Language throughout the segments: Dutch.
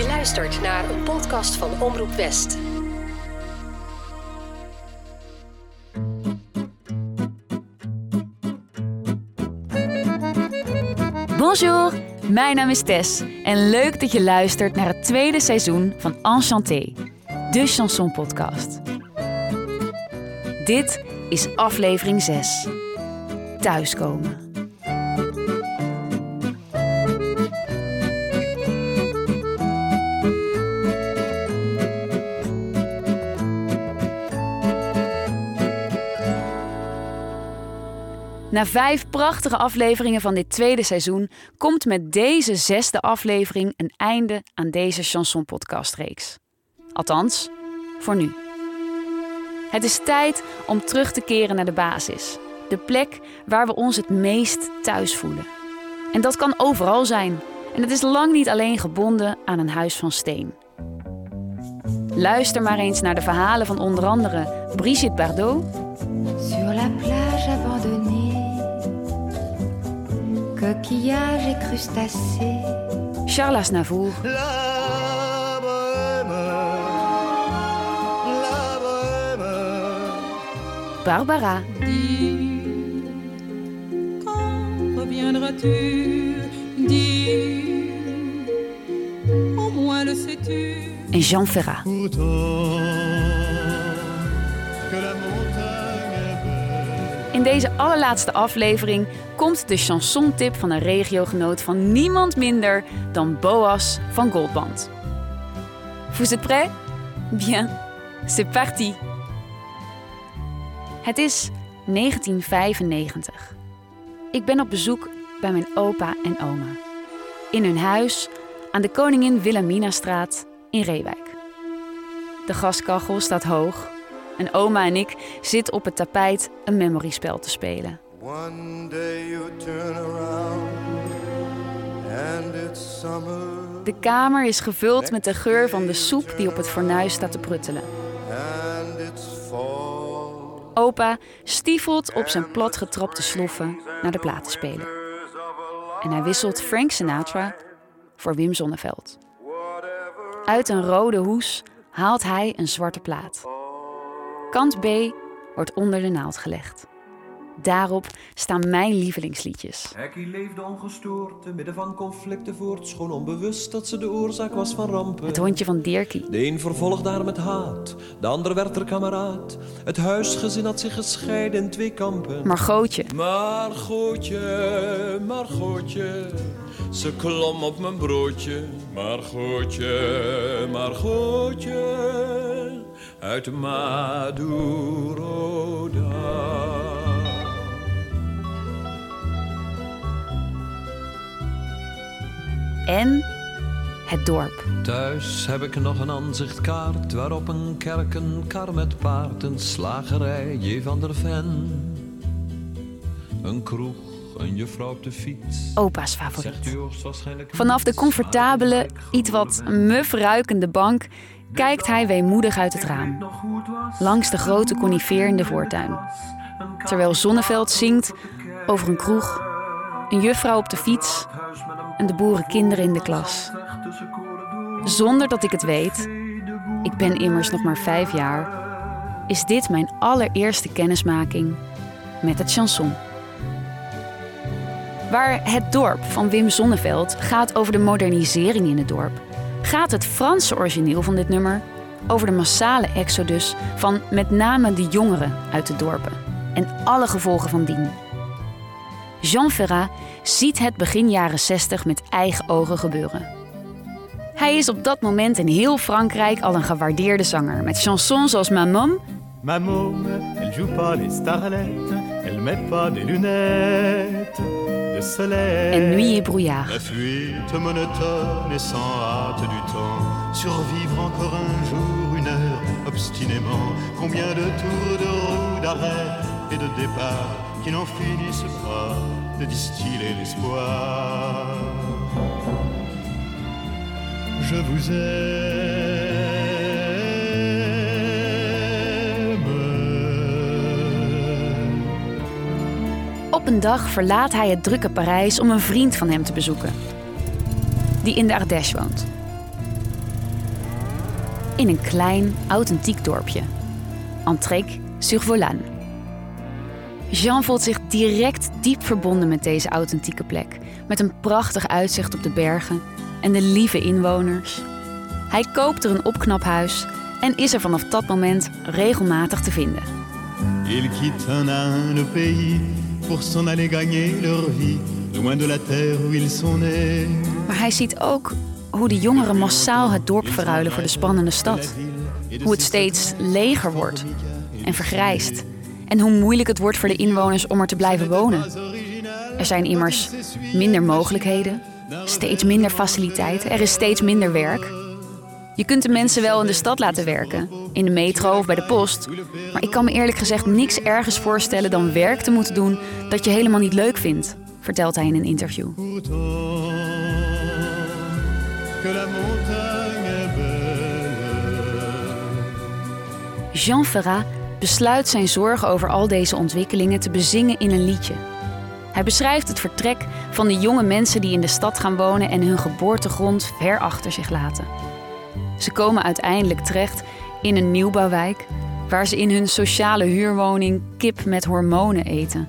Je luistert naar een podcast van Omroep West. Bonjour, mijn naam is Tess en leuk dat je luistert naar het tweede seizoen van Enchanté, de chanson podcast. Dit is aflevering 6. Thuiskomen. Na vijf prachtige afleveringen van dit tweede seizoen komt met deze zesde aflevering een einde aan deze chanson reeks. Althans, voor nu. Het is tijd om terug te keren naar de basis. De plek waar we ons het meest thuis voelen. En dat kan overal zijn. En het is lang niet alleen gebonden aan een huis van steen. Luister maar eens naar de verhalen van onder andere Brigitte Bardot. Sur la plage abandonnée, coquillages et crustacés. Charles Aznavour. La bohème, la bohème. Barbara. Dis, quand reviendras-tu Dis, au moins le sais-tu. en Jean Ferrat. Pourtant que la montagne est belle. In deze allerlaatste aflevering komt de chansontip van een regiogenoot van niemand minder dan Boas van Goldband. Vous êtes prêts? Bien, c'est parti. Het is 1995. Ik ben op bezoek bij mijn opa en oma. In hun huis aan de Koningin Wilhelminastraat in Reewijk. De gaskachel staat hoog en oma en ik zitten op het tapijt een memoryspel te spelen. One day you turn around and it's summer De kamer is gevuld met de geur van de soep die op het fornuis staat te pruttelen. Opa stiefelt op zijn platgetrapte sloffen naar de platenspeler. En hij wisselt Frank Sinatra voor Wim Sonneveld. Uit een rode hoes haalt hij een zwarte plaat. Kant B wordt onder de naald gelegd. Daarop staan mijn lievelingsliedjes. Hekkie leefde ongestoord, te midden van conflicten voort, schoon onbewust dat ze de oorzaak was van rampen. Het hondje van Dirkie. De een vervolgde haar met haat, de ander werd er kameraad. Het huisgezin had zich gescheiden in twee kampen. Margootje. Maar gootje, maar gootje, ze klom op mijn broodje. Maar gootje, maar gootje, uit Maduroda. En het dorp. Thuis heb ik nog een aanzichtkaart waarop een kerk, een kar met paard, een slagerij, J. van der Ven. Een kroeg, een juffrouw op de fiets. Opa's favoriet. Vanaf de comfortabele, iets wat muf ruikende bank kijkt hij weemoedig uit het raam. Langs de grote conifeer in de voortuin. Terwijl Zonneveld zingt over een kroeg, een juffrouw op de fiets en de boerenkinderen in de klas. Zonder dat ik het weet, ik ben immers nog maar vijf jaar, is dit mijn allereerste kennismaking met het chanson. Waar het dorp van Wim Sonneveld gaat over de modernisering in het dorp, gaat het Franse origineel van dit nummer over de massale exodus van met name de jongeren uit de dorpen en alle gevolgen van dien. Jean Ferrat ziet het begin jaren 60 met eigen ogen gebeuren. Hij is op dat moment in heel Frankrijk al een gewaardeerde zanger met chansons als Maman Ma môme, elle joue pas les starlettes, elle met pas des lunettes de soleil. en Nuit et Brouillard. La fuite monotone et sans hâte du temps, survivre encore un jour, une heure, obstinément. Combien de tours de roue, d'arrêt et de départ qui n'en finissent pas de distiller l'espoir. Je vous aime. Op een dag verlaat hij het drukke Parijs om een vriend van hem te bezoeken, die in de Ardèche woont. in een klein, authentiek dorpje. Antrek-sur-Volan. Jean voelt zich direct diep verbonden met deze authentieke plek. Met een prachtig uitzicht op de bergen en de lieve inwoners. Hij koopt er een opknaphuis en is er vanaf dat moment regelmatig te vinden. Ils quittent un pays pour s'en aller gagner leur vie, loin de la terre où ils sont nés. Maar hij ziet ook hoe de jongeren massaal het dorp verruilen voor de spannende stad. Hoe het steeds leger wordt en vergrijst. En hoe moeilijk het wordt voor de inwoners om er te blijven wonen. Er zijn immers minder mogelijkheden, steeds minder faciliteiten, er is steeds minder werk. Je kunt de mensen wel in de stad laten werken, in de metro of bij de post. Maar ik kan me eerlijk gezegd niks ergens voorstellen dan werk te moeten doen dat je helemaal niet leuk vindt, vertelt hij in een interview. Jean Ferrat besluit zijn zorgen over al deze ontwikkelingen te bezingen in een liedje. Hij beschrijft het vertrek van de jonge mensen die in de stad gaan wonen en hun geboortegrond ver achter zich laten. Ze komen uiteindelijk terecht in een nieuwbouwwijk waar ze in hun sociale huurwoning kip met hormonen eten.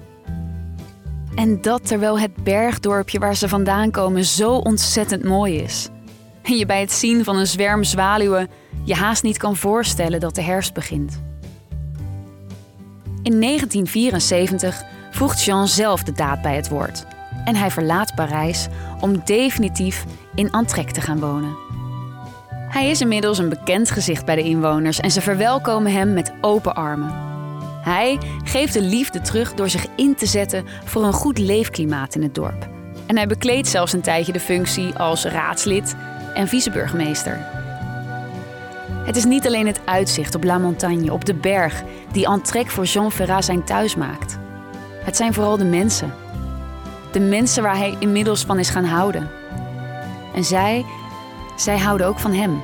En dat terwijl het bergdorpje waar ze vandaan komen zo ontzettend mooi is. En je bij het zien van een zwerm zwaluwen je haast niet kan voorstellen dat de herfst begint. In 1974 voegt Jean zelf de daad bij het woord. En hij verlaat Parijs om definitief in Antrek te gaan wonen. Hij is inmiddels een bekend gezicht bij de inwoners en ze verwelkomen hem met open armen. Hij geeft de liefde terug door zich in te zetten voor een goed leefklimaat in het dorp. En hij bekleedt zelfs een tijdje de functie als raadslid en viceburgemeester. Het is niet alleen het uitzicht op La Montagne, op de berg, die Antrek voor Jean Ferrat zijn thuis maakt. Het zijn vooral de mensen. De mensen waar hij inmiddels van is gaan houden. En zij, zij houden ook van hem.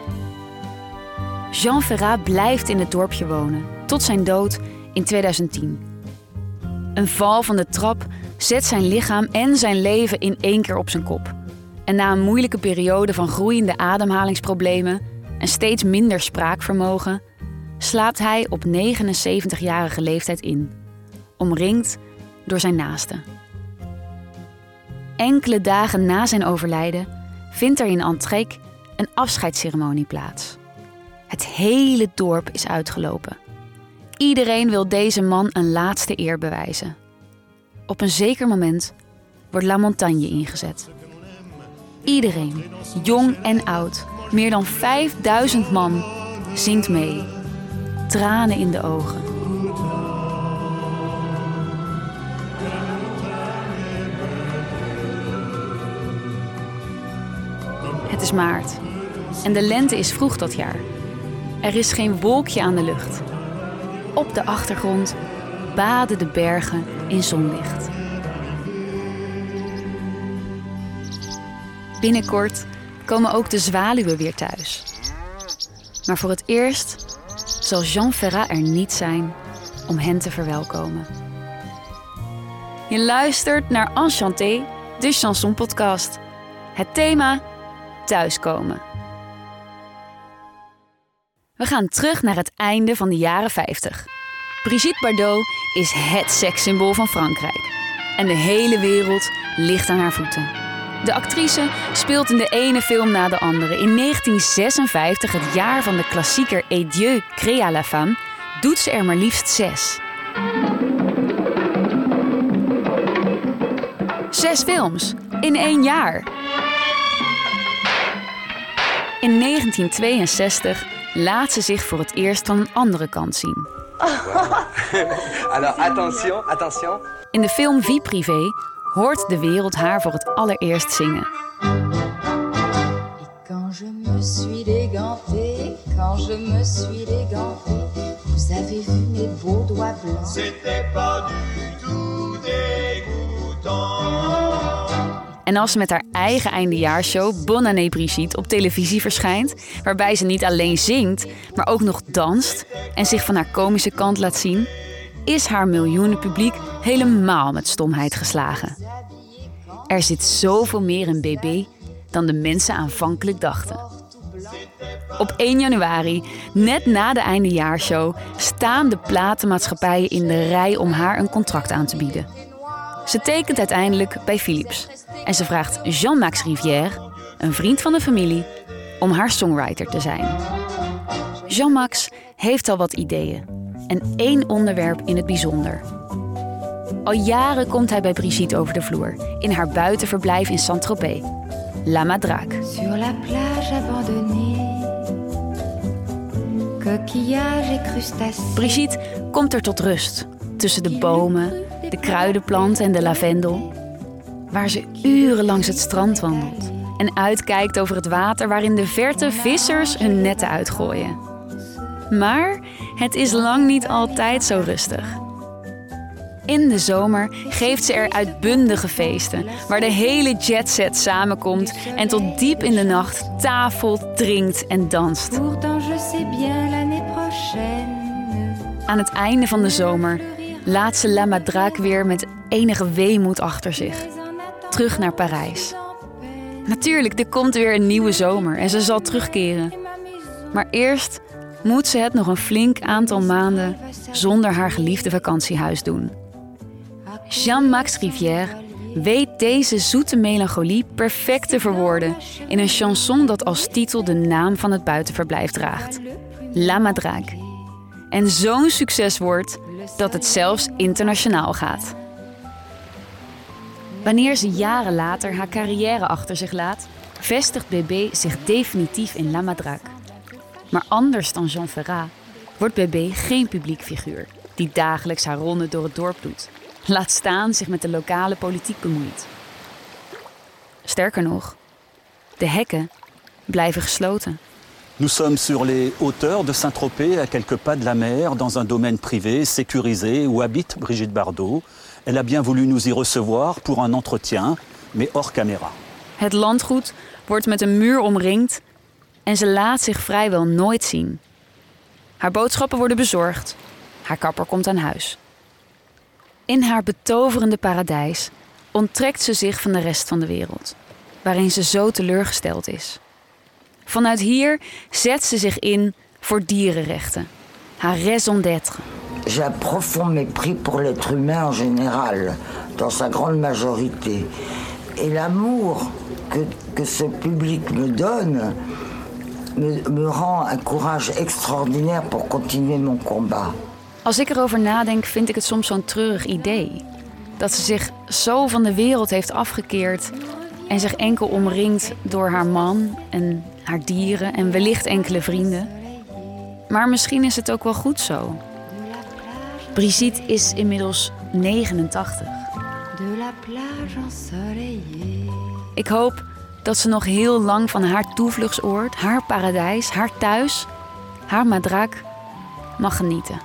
Jean Ferrat blijft in het dorpje wonen, tot zijn dood in 2010. Een val van de trap zet zijn lichaam en zijn leven in één keer op zijn kop. En na een moeilijke periode van groeiende ademhalingsproblemen en steeds minder spraakvermogen, slaapt hij op 79-jarige leeftijd in, omringd door zijn naasten. Enkele dagen na zijn overlijden vindt er in Antrek een afscheidsceremonie plaats. Het hele dorp is uitgelopen. Iedereen wil deze man een laatste eer bewijzen. Op een zeker moment wordt La Montagne ingezet. Iedereen, jong en oud, meer dan 5000 man, zingt mee. Tranen in de ogen. Het is maart en de lente is vroeg dat jaar. Er is geen wolkje aan de lucht. Op de achtergrond baden de bergen in zonlicht. Binnenkort komen ook de zwaluwen weer thuis. Maar voor het eerst zal Jean Ferrat er niet zijn om hen te verwelkomen. Je luistert naar Enchanté, de chanson podcast. Het thema thuiskomen. We gaan terug naar het einde van de jaren 50. Brigitte Bardot is het sekssymbool van Frankrijk. En de hele wereld ligt aan haar voeten. De actrice speelt in de ene film na de andere. In 1956, het jaar van de klassieker Et Dieu créa la femme, doet ze er maar liefst zes. Zes films in één jaar. In 1962 laat ze zich voor het eerst van een andere kant zien. Alors attention, attention. In de film Vie Privé hoort de wereld haar voor het allereerst zingen. Et quand je me suis dégantée, quand je me suis dégantée, vous avez vu mes beaux doigts blancs. C'était pas du tout dégoûtant. En als ze met haar eigen eindejaarshow Bonne Année Brigitte op televisie verschijnt, waarbij ze niet alleen zingt, maar ook nog danst en zich van haar komische kant laat zien, is haar miljoenenpubliek helemaal met stomheid geslagen. Er zit zoveel meer in BB dan de mensen aanvankelijk dachten. Op 1 januari, net na de eindejaarshow, staan de platenmaatschappijen in de rij om haar een contract aan te bieden. Ze tekent uiteindelijk bij Philips en ze vraagt Jean-Max Rivière, een vriend van de familie, om haar songwriter te zijn. Jean-Max heeft al wat ideeën en één onderwerp in het bijzonder. Al jaren komt hij bij Brigitte over de vloer in haar buitenverblijf in Saint-Tropez. La Madrague. Sur la plage abandonnée, coquillages et crustacés. Brigitte komt er tot rust tussen de bomen, de kruidenplanten en de lavendel, waar ze uren langs het strand wandelt en uitkijkt over het water waarin de verte vissers hun netten uitgooien. Maar het is lang niet altijd zo rustig. In de zomer geeft ze er uitbundige feesten, waar de hele jetset samenkomt en tot diep in de nacht tafelt, drinkt en danst. Aan het einde van de zomer laat ze La Madrague weer met enige weemoed achter zich. Terug naar Parijs. Natuurlijk, er komt weer een nieuwe zomer en ze zal terugkeren. Maar eerst moet ze het nog een flink aantal maanden zonder haar geliefde vakantiehuis doen. Jean-Max Rivière weet deze zoete melancholie perfect te verwoorden in een chanson dat als titel de naam van het buitenverblijf draagt: La Madrague. En zo'n succes wordt dat het zelfs internationaal gaat. Wanneer ze jaren later haar carrière achter zich laat, vestigt Bébé zich definitief in La Madrague. Maar anders dan Jean Ferrat wordt Bébé geen publiek figuur die dagelijks haar ronde door het dorp doet. Laat staan zich met de lokale politiek bemoeit. Sterker nog, de hekken blijven gesloten. Nous sommes sur les hauteurs de Saint-Tropez, à quelques pas de la mer, dans un domaine privé, sécurisé, où habite Brigitte Bardot. Elle a bien voulu nous y recevoir pour un entretien, mais hors caméra. Het landgoed wordt met een muur omringd en ze laat zich vrijwel nooit zien. Haar boodschappen worden bezorgd. Haar kapper komt aan huis. In haar betoverende paradijs onttrekt ze zich van de rest van de wereld, waarin ze zo teleurgesteld is. Vanuit hier zet ze zich in voor dierenrechten, haar raison d'être. J'ai un profond mépris pour l'être humain en général, dans sa grande majorité. Et l'amour que, que ce public me donne me, me rend un courage extraordinaire pour continuer mon combat. Als ik erover nadenk, vind ik het soms zo'n treurig idee. Dat ze zich zo van de wereld heeft afgekeerd en zich enkel omringt door haar man en haar dieren en wellicht enkele vrienden. Maar misschien is het ook wel goed zo. Brigitte is inmiddels 89. De la plage ensoleillée. Ik hoop dat ze nog heel lang van haar toevluchtsoord, haar paradijs, haar thuis, haar madrak mag genieten.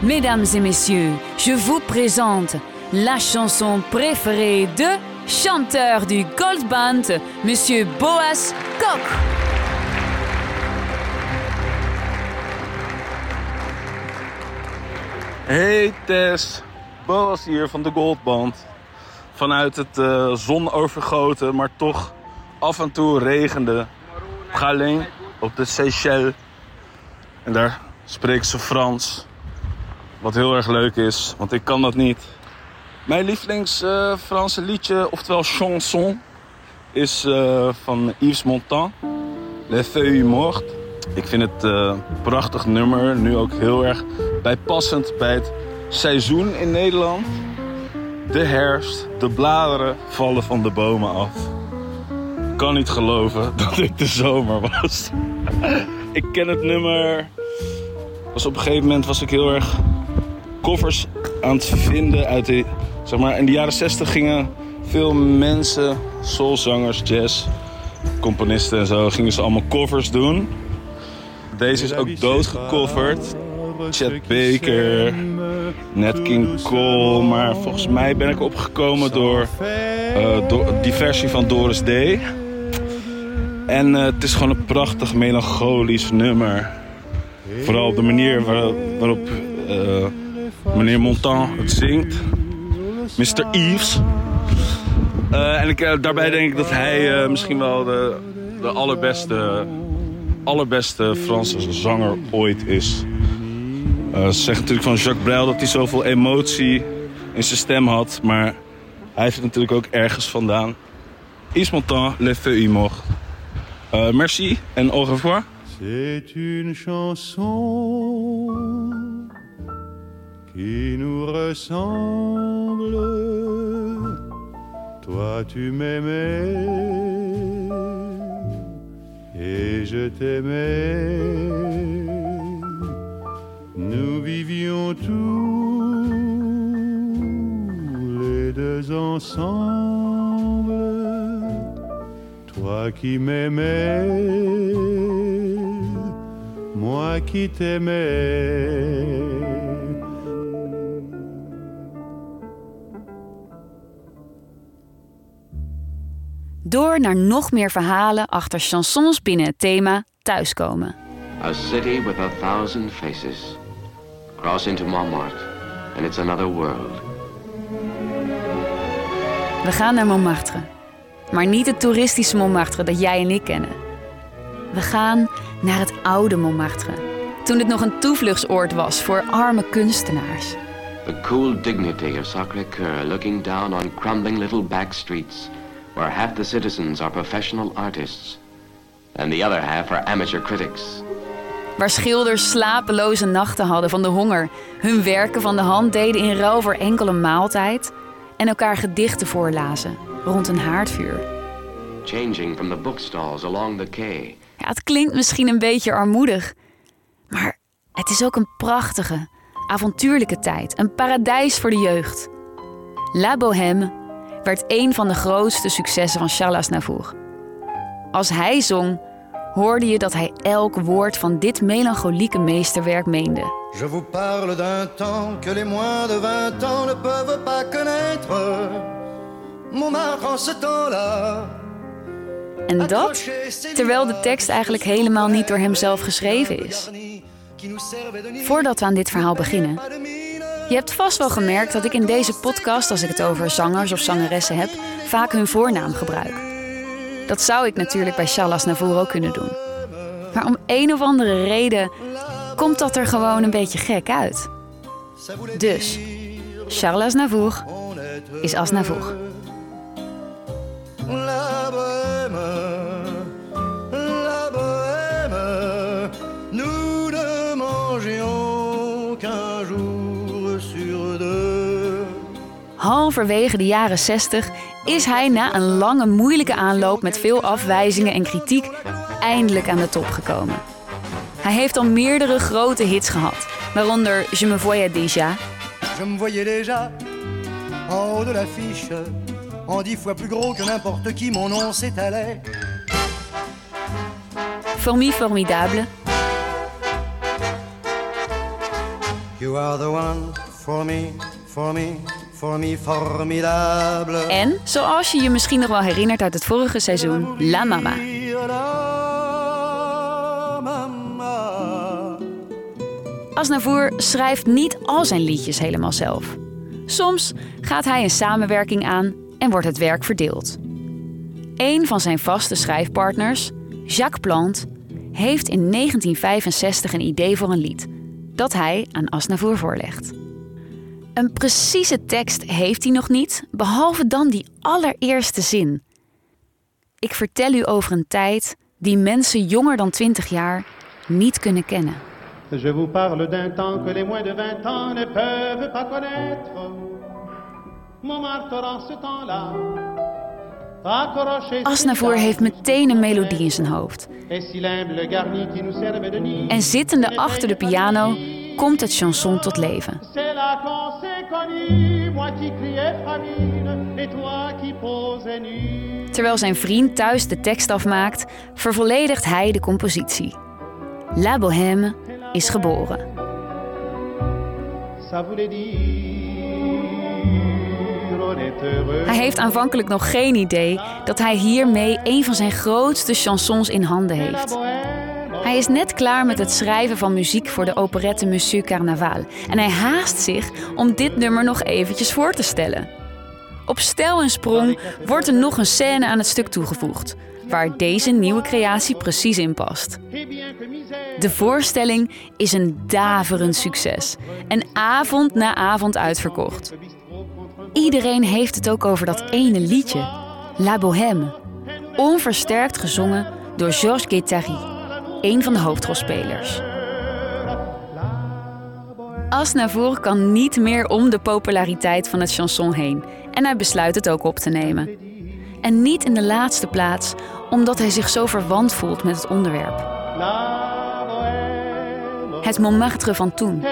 Mesdames et messieurs, je vous présente la chanson préférée de chanteur du Gold Band, Monsieur Boas Kok. Hey Tess, Boas hier van de Goldband. Vanuit het eh, zonovergoten, maar toch af en toe regende Galin op de Seychelles. En daar spreekt ze Frans. Wat heel erg leuk is, want ik kan dat niet. Mijn lievelings eh, Franse liedje, oftewel chanson, is eh, van Yves Montand. Les Feuilles Mortes. Ik vind het een prachtig nummer. Nu ook heel erg bijpassend bij het seizoen in Nederland. De herfst, de bladeren vallen van de bomen af. Ik kan niet geloven dat ik de zomer was. ik ken het nummer. Was op een gegeven moment was ik heel erg covers aan het vinden uit de, zeg maar, in de jaren 60 gingen veel mensen, soulzangers, jazz, componisten en zo, gingen ze allemaal covers doen. Deze is ook doodgecoverd. Chet Baker, Nat King Cole, maar volgens mij ben ik opgekomen door, eh, door die versie van Doris Day. En eh, het is gewoon een prachtig melancholisch nummer. Vooral de manier waar- waarop eh, meneer Montand het zingt. Mr. Eves. En ik, daarbij denk ik dat hij misschien wel de, de allerbeste, allerbeste Franse zanger ooit is. Eh, ze zeggen natuurlijk van Jacques Brel dat hij zoveel emotie in zijn stem had. Maar hij heeft het natuurlijk ook ergens vandaan. Is montant, le feu. Euh, merci en au revoir. C'est une chanson qui nous ressemble. Toi tu m'aimais et je t'aimais. Nous vivions tous les deux ensemble. Toi qui m'aimais, moi qui t'aimais. Door naar nog meer verhalen achter chansons binnen het thema thuiskomen. A city with a thousand faces. Cross into Montmartre, and it's another world. We gaan naar Montmartre. Maar niet het toeristische Montmartre dat jij en ik kennen. We gaan naar het oude Montmartre. Toen het nog een toevluchtsoord was voor arme kunstenaars. The cool dignity of Sacré-Cœur looking down on crumbling little back streets where half the citizens are professional artists and the other half are amateur critics. Waar schilders slapeloze nachten hadden van de honger, hun werken van de hand deden in ruil voor enkele maaltijd en elkaar gedichten voorlazen rond een haardvuur. Changing from the bookstalls along the quay. Ja, het klinkt misschien een beetje armoedig, maar het is ook een prachtige, avontuurlijke tijd, een paradijs voor de jeugd. La Bohème werd een van de grootste successen van Charles Aznavour. Als hij zong, hoorde je dat hij elk woord van dit melancholieke meesterwerk meende. Je vous parle d'un temps que les moins de vingt ans ne peuvent pas connaître. Montmartre en ce temps-là. En dat terwijl de tekst eigenlijk helemaal niet door hemzelf geschreven is. Voordat we aan dit verhaal beginnen. Je hebt vast wel gemerkt dat ik in deze podcast, als ik het over zangers of zangeressen heb, vaak hun voornaam gebruik. Dat zou ik natuurlijk bij Charles Aznavour ook kunnen doen. Maar om een of andere reden komt dat er gewoon een beetje gek uit. Dus, Charles Aznavour is Aznavour. La. Halverwege de jaren 60 is hij na een lange moeilijke aanloop met veel afwijzingen en kritiek eindelijk aan de top gekomen. Hij heeft al meerdere grote hits gehad, waaronder Je me voyais déjà, Je me voyais déjà en haut de l'affiche, en dix fois plus gros que n'importe qui, mon nom s'étalait. Formi Formidable You are the one for me, for me. En, zoals je je misschien nog wel herinnert uit het vorige seizoen, La Mama. Aznavour schrijft niet al zijn liedjes helemaal zelf. Soms gaat hij een samenwerking aan en wordt het werk verdeeld. Een van zijn vaste schrijfpartners, Jacques Plant, heeft in 1965 een idee voor een lied dat hij aan Aznavour voorlegt. Een precieze tekst heeft hij nog niet, behalve dan die allereerste zin. Ik vertel u over een tijd die mensen jonger dan 20 jaar niet kunnen kennen. Je vous parle d'un temps que les moins de vingt ans ne peuvent pas connaître. Montmartre en ce temps-là. accroché Aznavour heeft meteen een melodie in zijn hoofd. En zittende achter de piano komt het chanson tot leven. Terwijl zijn vriend thuis de tekst afmaakt, vervolledigt hij de compositie. La Bohème is geboren. Hij heeft aanvankelijk nog geen idee dat hij hiermee een van zijn grootste chansons in handen heeft. Hij is net klaar met het schrijven van muziek voor de operette Monsieur Carnaval en hij haast zich om dit nummer nog eventjes voor te stellen. Op stijl en sprong wordt er nog een scène aan het stuk toegevoegd, waar deze nieuwe creatie precies in past. De voorstelling is een daverend succes en avond na avond uitverkocht. Iedereen heeft het ook over dat ene liedje, La Bohème, onversterkt gezongen door Georges Guettari, een van de hoofdrolspelers. Asnavour kan niet meer om de populariteit van het chanson heen en hij besluit het ook op te nemen. En niet in de laatste plaats omdat hij zich zo verwant voelt met het onderwerp. Het Montmartre van toen.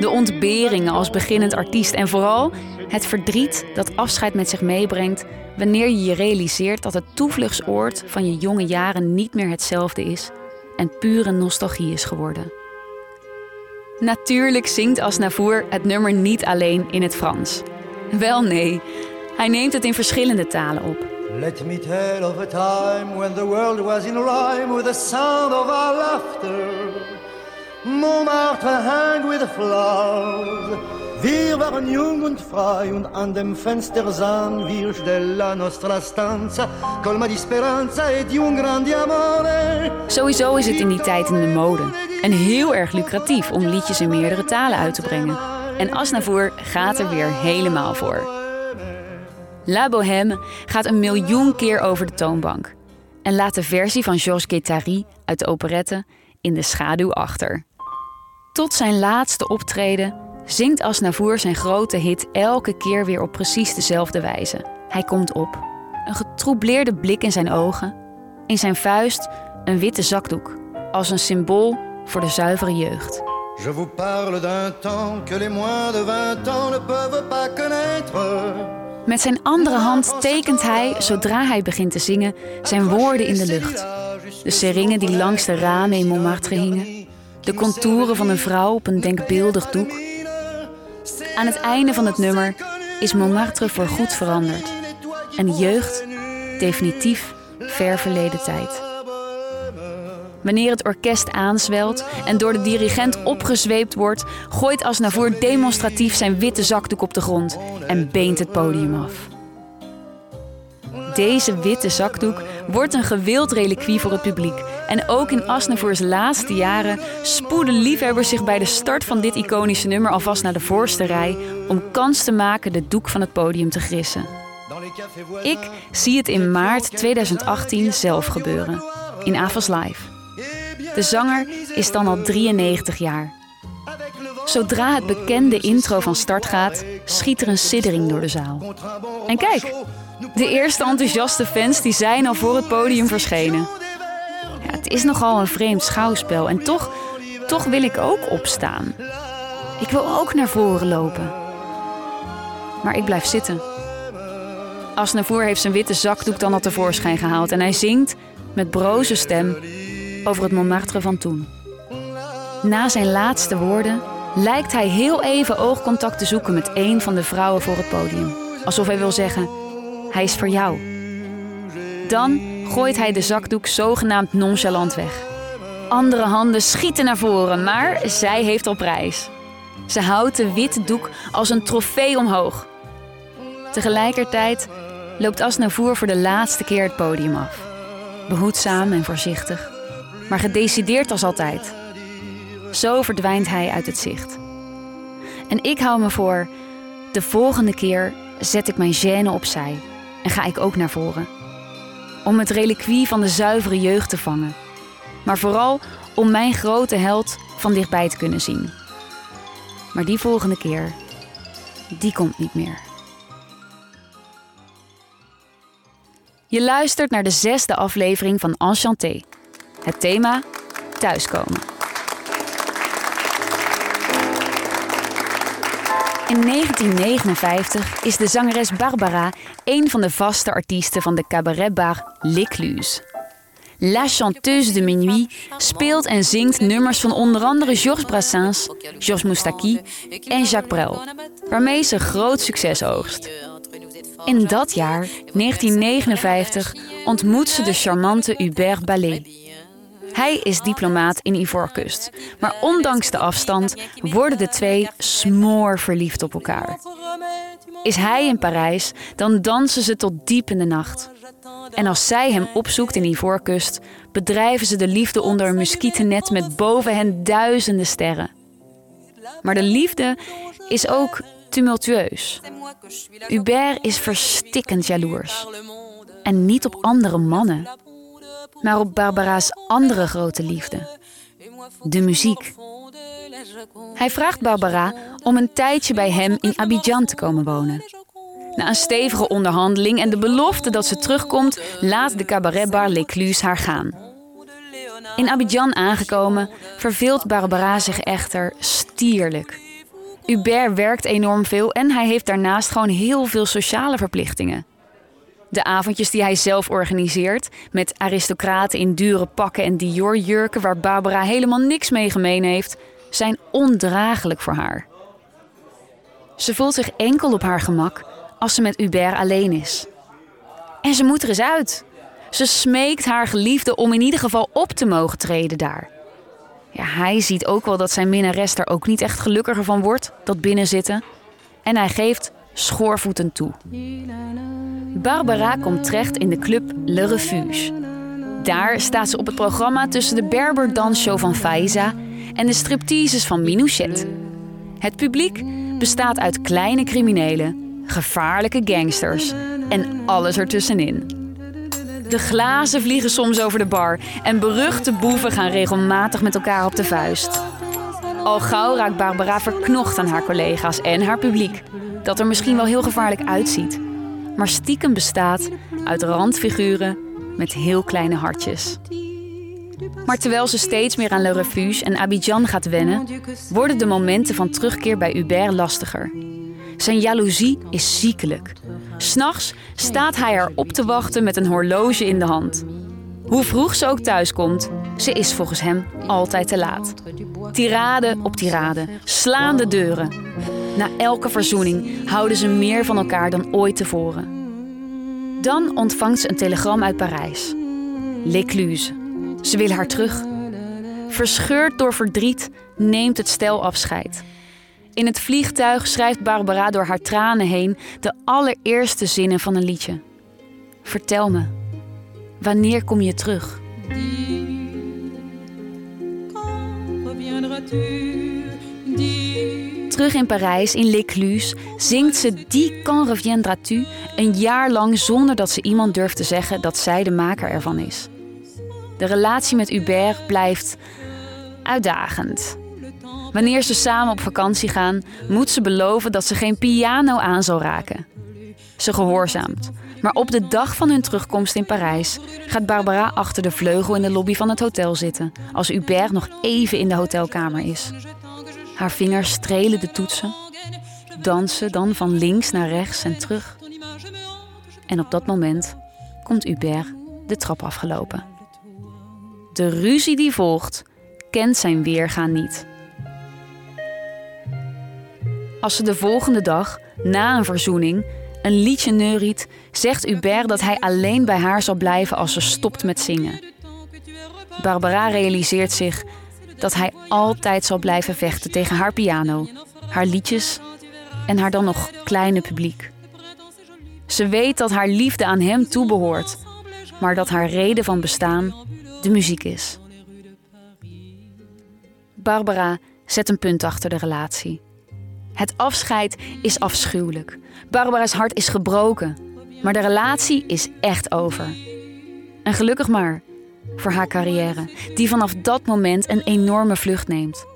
De ontberingen als beginnend artiest en vooral het verdriet dat afscheid met zich meebrengt wanneer je je realiseert dat het toevluchtsoord van je jonge jaren niet meer hetzelfde is en pure nostalgie is geworden. Natuurlijk zingt Asnavour het nummer niet alleen in het Frans. Wel nee, hij neemt het in verschillende talen op. Let me tell of a time when the world was in rhyme with the sound of our laughter. Montmartre hang with flowers. Wir waren jung und frei und an dem Fenster sahen wir stella nostra stanza, colma di speranza e di un grande amore. Sowieso is het in die tijd in de mode en heel erg lucratief om liedjes in meerdere talen uit te brengen. En Asnavour gaat er weer helemaal voor. La Bohème gaat een miljoen keer over de toonbank en laat de versie van Georges Guettari uit de operette in de schaduw achter. Tot zijn laatste optreden zingt Asnavour zijn grote hit elke keer weer op precies dezelfde wijze. Hij komt op, een getroubleerde blik in zijn ogen, in zijn vuist een witte zakdoek, als een symbool voor de zuivere jeugd. Je vous parle d'un temps que les moins de 20 ans ne peuvent pas connaître. Met zijn andere hand tekent hij, zodra hij begint te zingen, zijn woorden in de lucht. De seringen die langs de ramen in Montmartre hingen. De contouren van een vrouw op een denkbeeldig doek. Aan het einde van het nummer is Montmartre voorgoed veranderd. En jeugd definitief ver verleden tijd. Wanneer het orkest aanzwelt en door de dirigent opgezweept wordt, gooit Asnavour demonstratief zijn witte zakdoek op de grond en beent het podium af. Deze witte zakdoek wordt een gewild reliquie voor het publiek. En ook in Asnavours laatste jaren spoeden liefhebbers zich bij de start van dit iconische nummer alvast naar de voorste rij om kans te maken de doek van het podium te grissen. Ik zie het in maart 2018 zelf gebeuren, in Avas Live. De zanger is dan al 93 jaar. Zodra het bekende intro van start gaat, schiet er een siddering door de zaal. En kijk, de eerste enthousiaste fans die zijn al voor het podium verschenen. Het is nogal een vreemd schouwspel en toch, toch wil ik ook opstaan. Ik wil ook naar voren lopen. Maar ik blijf zitten. Asnavour heeft zijn witte zakdoek dan al tevoorschijn gehaald en hij zingt met broze stem over het Montmartre van toen. Na zijn laatste woorden lijkt hij heel even oogcontact te zoeken met een van de vrouwen voor het podium. Alsof hij wil zeggen: Hij is voor jou. Dan gooit hij de zakdoek zogenaamd nonchalant weg. Andere handen schieten naar voren, maar zij heeft op prijs. Ze houdt de witte doek als een trofee omhoog. Tegelijkertijd loopt Asnavour voor de laatste keer het podium af. Behoedzaam en voorzichtig, maar gedecideerd als altijd. Zo verdwijnt hij uit het zicht. En ik hou me voor, de volgende keer zet ik mijn gêne opzij en ga ik ook naar voren. Om het reliquie van de zuivere jeugd te vangen. Maar vooral om mijn grote held van dichtbij te kunnen zien. Maar die volgende keer, die komt niet meer. Je luistert naar de zesde aflevering van Enchanté. Het thema thuiskomen. In 1959 is de zangeres Barbara een van de vaste artiesten van de cabaretbar L'Écluse. La Chanteuse de Minuit speelt en zingt nummers van onder andere Georges Brassens, Georges Moustaki en Jacques Brel, waarmee ze groot succes oogst. In dat jaar, 1959, ontmoet ze de charmante Hubert Ballet. Hij is diplomaat in Ivoorkust. Maar ondanks de afstand worden de twee smoor verliefd op elkaar. Is hij in Parijs, dan dansen ze tot diep in de nacht. En als zij hem opzoekt in Ivoorkust, bedrijven ze de liefde onder een muskietennet met boven hen duizenden sterren. Maar de liefde is ook tumultueus. Hubert is verstikkend jaloers. En niet op andere mannen, maar op Barbara's andere grote liefde: de muziek. Hij vraagt Barbara om een tijdje bij hem in Abidjan te komen wonen. Na een stevige onderhandeling en de belofte dat ze terugkomt, laat de cabaretbar L'Ecluse haar gaan. In Abidjan aangekomen verveelt Barbara zich echter stierlijk. Hubert werkt enorm veel en hij heeft daarnaast gewoon heel veel sociale verplichtingen. De avondjes die hij zelf organiseert, met aristocraten in dure pakken en Dior-jurken waar Barbara helemaal niks mee gemeen heeft, zijn ondraaglijk voor haar. Ze voelt zich enkel op haar gemak als ze met Hubert alleen is. En ze moet er eens uit. Ze smeekt haar geliefde om in ieder geval op te mogen treden daar. Ja, hij ziet ook wel dat zijn minnares er ook niet echt gelukkiger van wordt, dat binnenzitten. En hij geeft schoorvoetend toe. Barbara komt terecht in de club Le Refuge. Daar staat ze op het programma tussen de Berber dansshow van Faiza en de stripteases van Minouchet. Het publiek bestaat uit kleine criminelen, gevaarlijke gangsters en alles ertussenin. De glazen vliegen soms over de bar en beruchte boeven gaan regelmatig met elkaar op de vuist. Al gauw raakt Barbara verknocht aan haar collega's en haar publiek, dat er misschien wel heel gevaarlijk uitziet, maar stiekem bestaat uit randfiguren met heel kleine hartjes. Maar terwijl ze steeds meer aan Le Refuge en Abidjan gaat wennen, worden de momenten van terugkeer bij Hubert lastiger. Zijn jaloezie is ziekelijk. S'nachts staat hij er op te wachten met een horloge in de hand. Hoe vroeg ze ook thuiskomt, ze is volgens hem altijd te laat. Tirade op tirade, slaande deuren. Na elke verzoening houden ze meer van elkaar dan ooit tevoren. Dan ontvangt ze een telegram uit Parijs. L'Ecluse. Ze wil haar terug. Verscheurd door verdriet neemt het stel afscheid. In het vliegtuig schrijft Barbara door haar tranen heen de allereerste zinnen van een liedje. Vertel me, wanneer kom je terug? Terug in Parijs, in L'Écluse, zingt ze Die quand reviendras-tu een jaar lang zonder dat ze iemand durft te zeggen dat zij de maker ervan is. De relatie met Hubert blijft uitdagend. Wanneer ze samen op vakantie gaan, moet ze beloven dat ze geen piano aan zal raken. Ze gehoorzaamt. Maar op de dag van hun terugkomst in Parijs gaat Barbara achter de vleugel in de lobby van het hotel zitten, als Hubert nog even in de hotelkamer is. Haar vingers strelen de toetsen, dansen dan van links naar rechts en terug. En op dat moment komt Hubert de trap afgelopen. De ruzie die volgt kent zijn weergaan niet. Als ze de volgende dag, na een verzoening, een liedje neuriet, zegt Hubert dat hij alleen bij haar zal blijven als ze stopt met zingen. Barbara realiseert zich dat hij altijd zal blijven vechten tegen haar piano, haar liedjes en haar dan nog kleine publiek. Ze weet dat haar liefde aan hem toebehoort, maar dat haar reden van bestaan de muziek is. Barbara zet een punt achter de relatie. Het afscheid is afschuwelijk. Barbara's hart is gebroken. Maar de relatie is echt over. En gelukkig maar voor haar carrière, die vanaf dat moment een enorme vlucht neemt.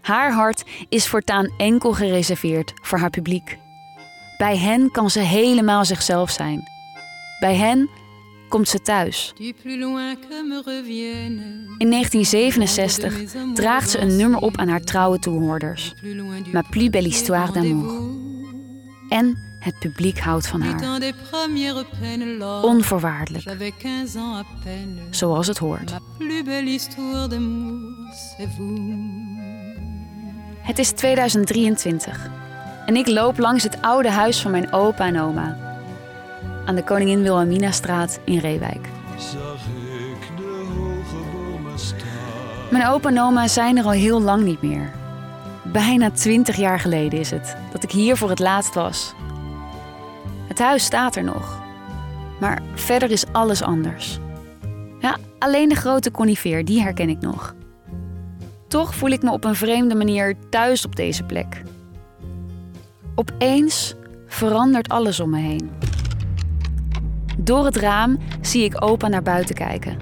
Haar hart is voortaan enkel gereserveerd voor haar publiek. Bij hen kan ze helemaal zichzelf zijn. Bij hen komt ze thuis. In 1967 draagt ze een nummer op aan haar trouwe toehoorders. Ma plus belle histoire d'amour. En het publiek houdt van haar. Onvoorwaardelijk. Zoals het hoort. Het is 2023 en ik loop langs het oude huis van mijn opa en oma aan de Koningin Wilhelminastraat in Reewijk. Mijn opa en oma zijn er al heel lang niet meer. Bijna twintig jaar geleden is het dat ik hier voor het laatst was, Het huis staat er nog. Maar verder is alles anders. Ja, alleen de grote conifeer, die herken ik nog. Toch voel ik me op een vreemde manier thuis op deze plek. Opeens verandert alles om me heen. Door het raam zie ik opa naar buiten kijken.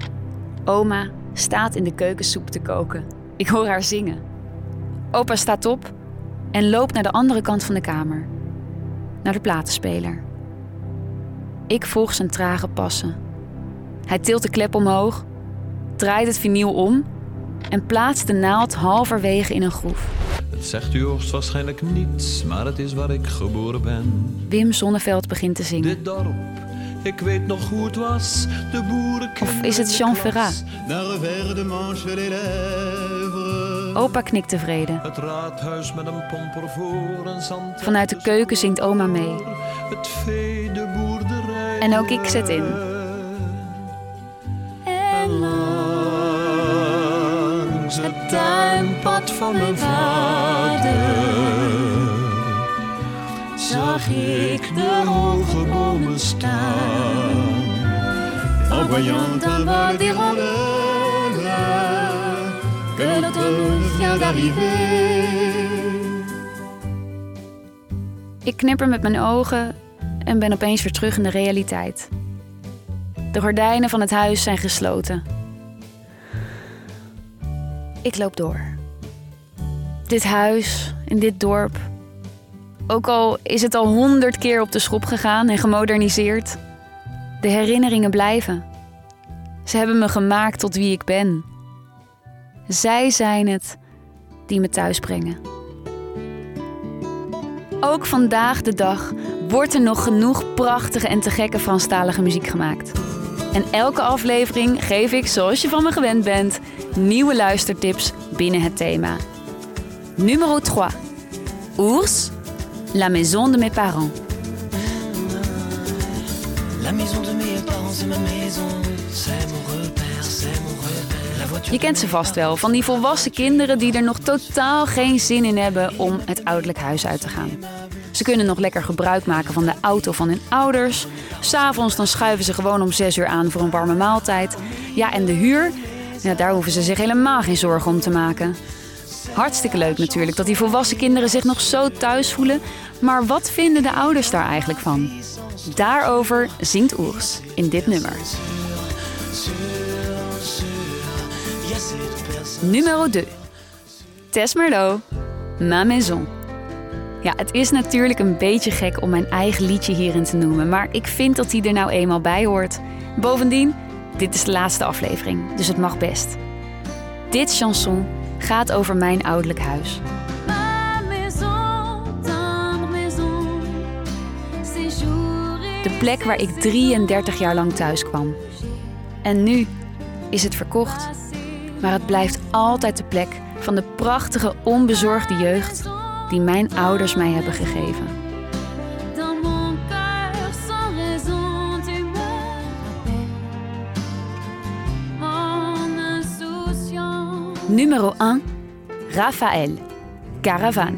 Oma staat in de keuken soep te koken. Ik hoor haar zingen. Opa staat op en loopt naar de andere kant van de kamer. Naar de platenspeler. Ik volg zijn trage passen. Hij tilt de klep omhoog, draait het vinyl om en plaatst de naald halverwege in een groef. Het zegt u hoogstwaarschijnlijk niets, maar het is waar ik geboren ben. Wim Sonneveld begint te zingen. Dit dorp, ik weet nog hoe het was. De boeren Of is het Jean Ferrat? Opa knikt tevreden. Het raadhuis met een pomper voor een zand. Vanuit de keuken zingt oma mee. Het vee, de. En ook ik zet in. En langs het tuinpad van mijn vader zag ik de hoge bomen staan. En voyant un bas des rondelles que l'automne vient d'arriver. Ik knipper met mijn ogen en ben opeens weer terug in de realiteit. De gordijnen van het huis zijn gesloten. Ik loop door. Dit huis, in dit dorp. Ook al is het al honderd keer op de schop gegaan en gemoderniseerd. De herinneringen blijven. Ze hebben me gemaakt tot wie ik ben. Zij zijn het die me thuis brengen. Ook vandaag de dag wordt er nog genoeg prachtige en te gekke Franstalige muziek gemaakt. En elke aflevering geef ik, zoals je van me gewend bent, nieuwe luistertips binnen het thema. Numero 3. Ours, La maison de mes parents. La maison de mes parents, c'est ma maison. C'est mon Je kent ze vast wel, van die volwassen kinderen die er nog totaal geen zin in hebben om het ouderlijk huis uit te gaan. Ze kunnen nog lekker gebruik maken van de auto van hun ouders. S'avonds dan schuiven ze gewoon om 6 uur aan voor een warme maaltijd. Ja, en de huur, daar hoeven ze zich helemaal geen zorgen om te maken. Hartstikke leuk natuurlijk dat die volwassen kinderen zich nog zo thuis voelen. Maar wat vinden de ouders daar eigenlijk van? Daarover zingt Oers in dit nummer. Numero 2. Tess Merlot, Ma Maison. Ja, het is natuurlijk een beetje gek om mijn eigen liedje hierin te noemen, maar ik vind dat die er nou eenmaal bij hoort. Bovendien, dit is de laatste aflevering, dus het mag best. Dit chanson gaat over mijn ouderlijk huis. De plek waar ik 33 jaar lang thuis kwam. En nu is het verkocht, maar het blijft altijd de plek van de prachtige, onbezorgde jeugd die mijn ouders mij hebben gegeven. Numero 1. Raphaël. Caravan.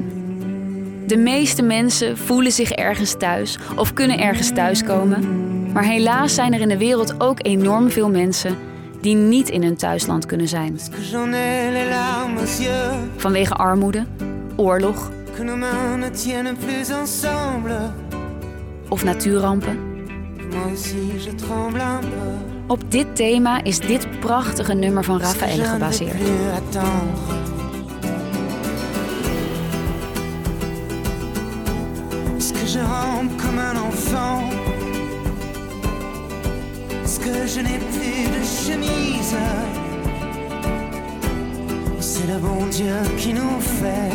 De meeste mensen voelen zich ergens thuis of kunnen ergens thuiskomen. Maar helaas zijn er in de wereld ook enorm veel mensen die niet in hun thuisland kunnen zijn. Vanwege armoede, oorlog of natuurrampen. Op dit thema is dit prachtige nummer van Raphaël gebaseerd. Je comme un enfant Je de chemise C'est le bon Dieu qui nous fait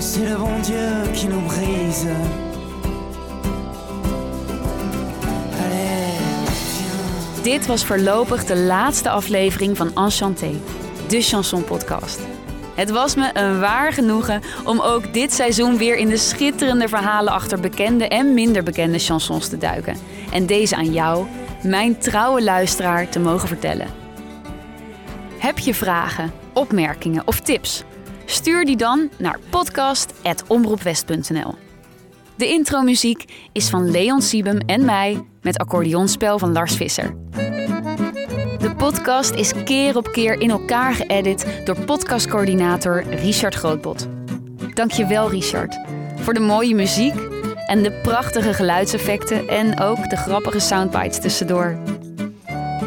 C'est le bon Dieu qui nous brise Dit was voorlopig de laatste aflevering van Enchanté, de chanson podcast. Het was me een waar genoegen om ook dit seizoen weer in de schitterende verhalen achter bekende en minder bekende chansons te duiken. En deze aan jou, mijn trouwe luisteraar, te mogen vertellen. Heb je vragen, opmerkingen of tips? Stuur die dan naar podcast.omroepwest.nl. De intromuziek is van Leon Siebem en mij met accordeonspel van Lars Visser. De podcast is keer op keer in elkaar geëdit door podcastcoördinator Richard Grootbot. Dankjewel Richard voor de mooie muziek en de prachtige geluidseffecten en ook de grappige soundbites tussendoor.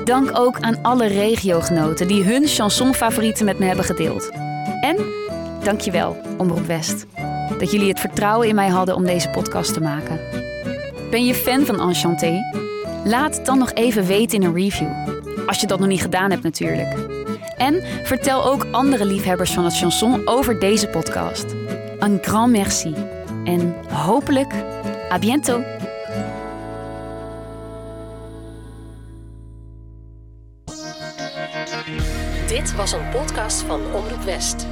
Dank ook aan alle regiogenoten die hun chansonfavorieten met me hebben gedeeld. En dankjewel Omroep West dat jullie het vertrouwen in mij hadden om deze podcast te maken. Ben je fan van Enchanté? Laat het dan nog even weten in een review. Als je dat nog niet gedaan hebt natuurlijk. En vertel ook andere liefhebbers van het chanson over deze podcast. Un grand merci. En hopelijk, à bientôt. Dit was een podcast van Omroep West.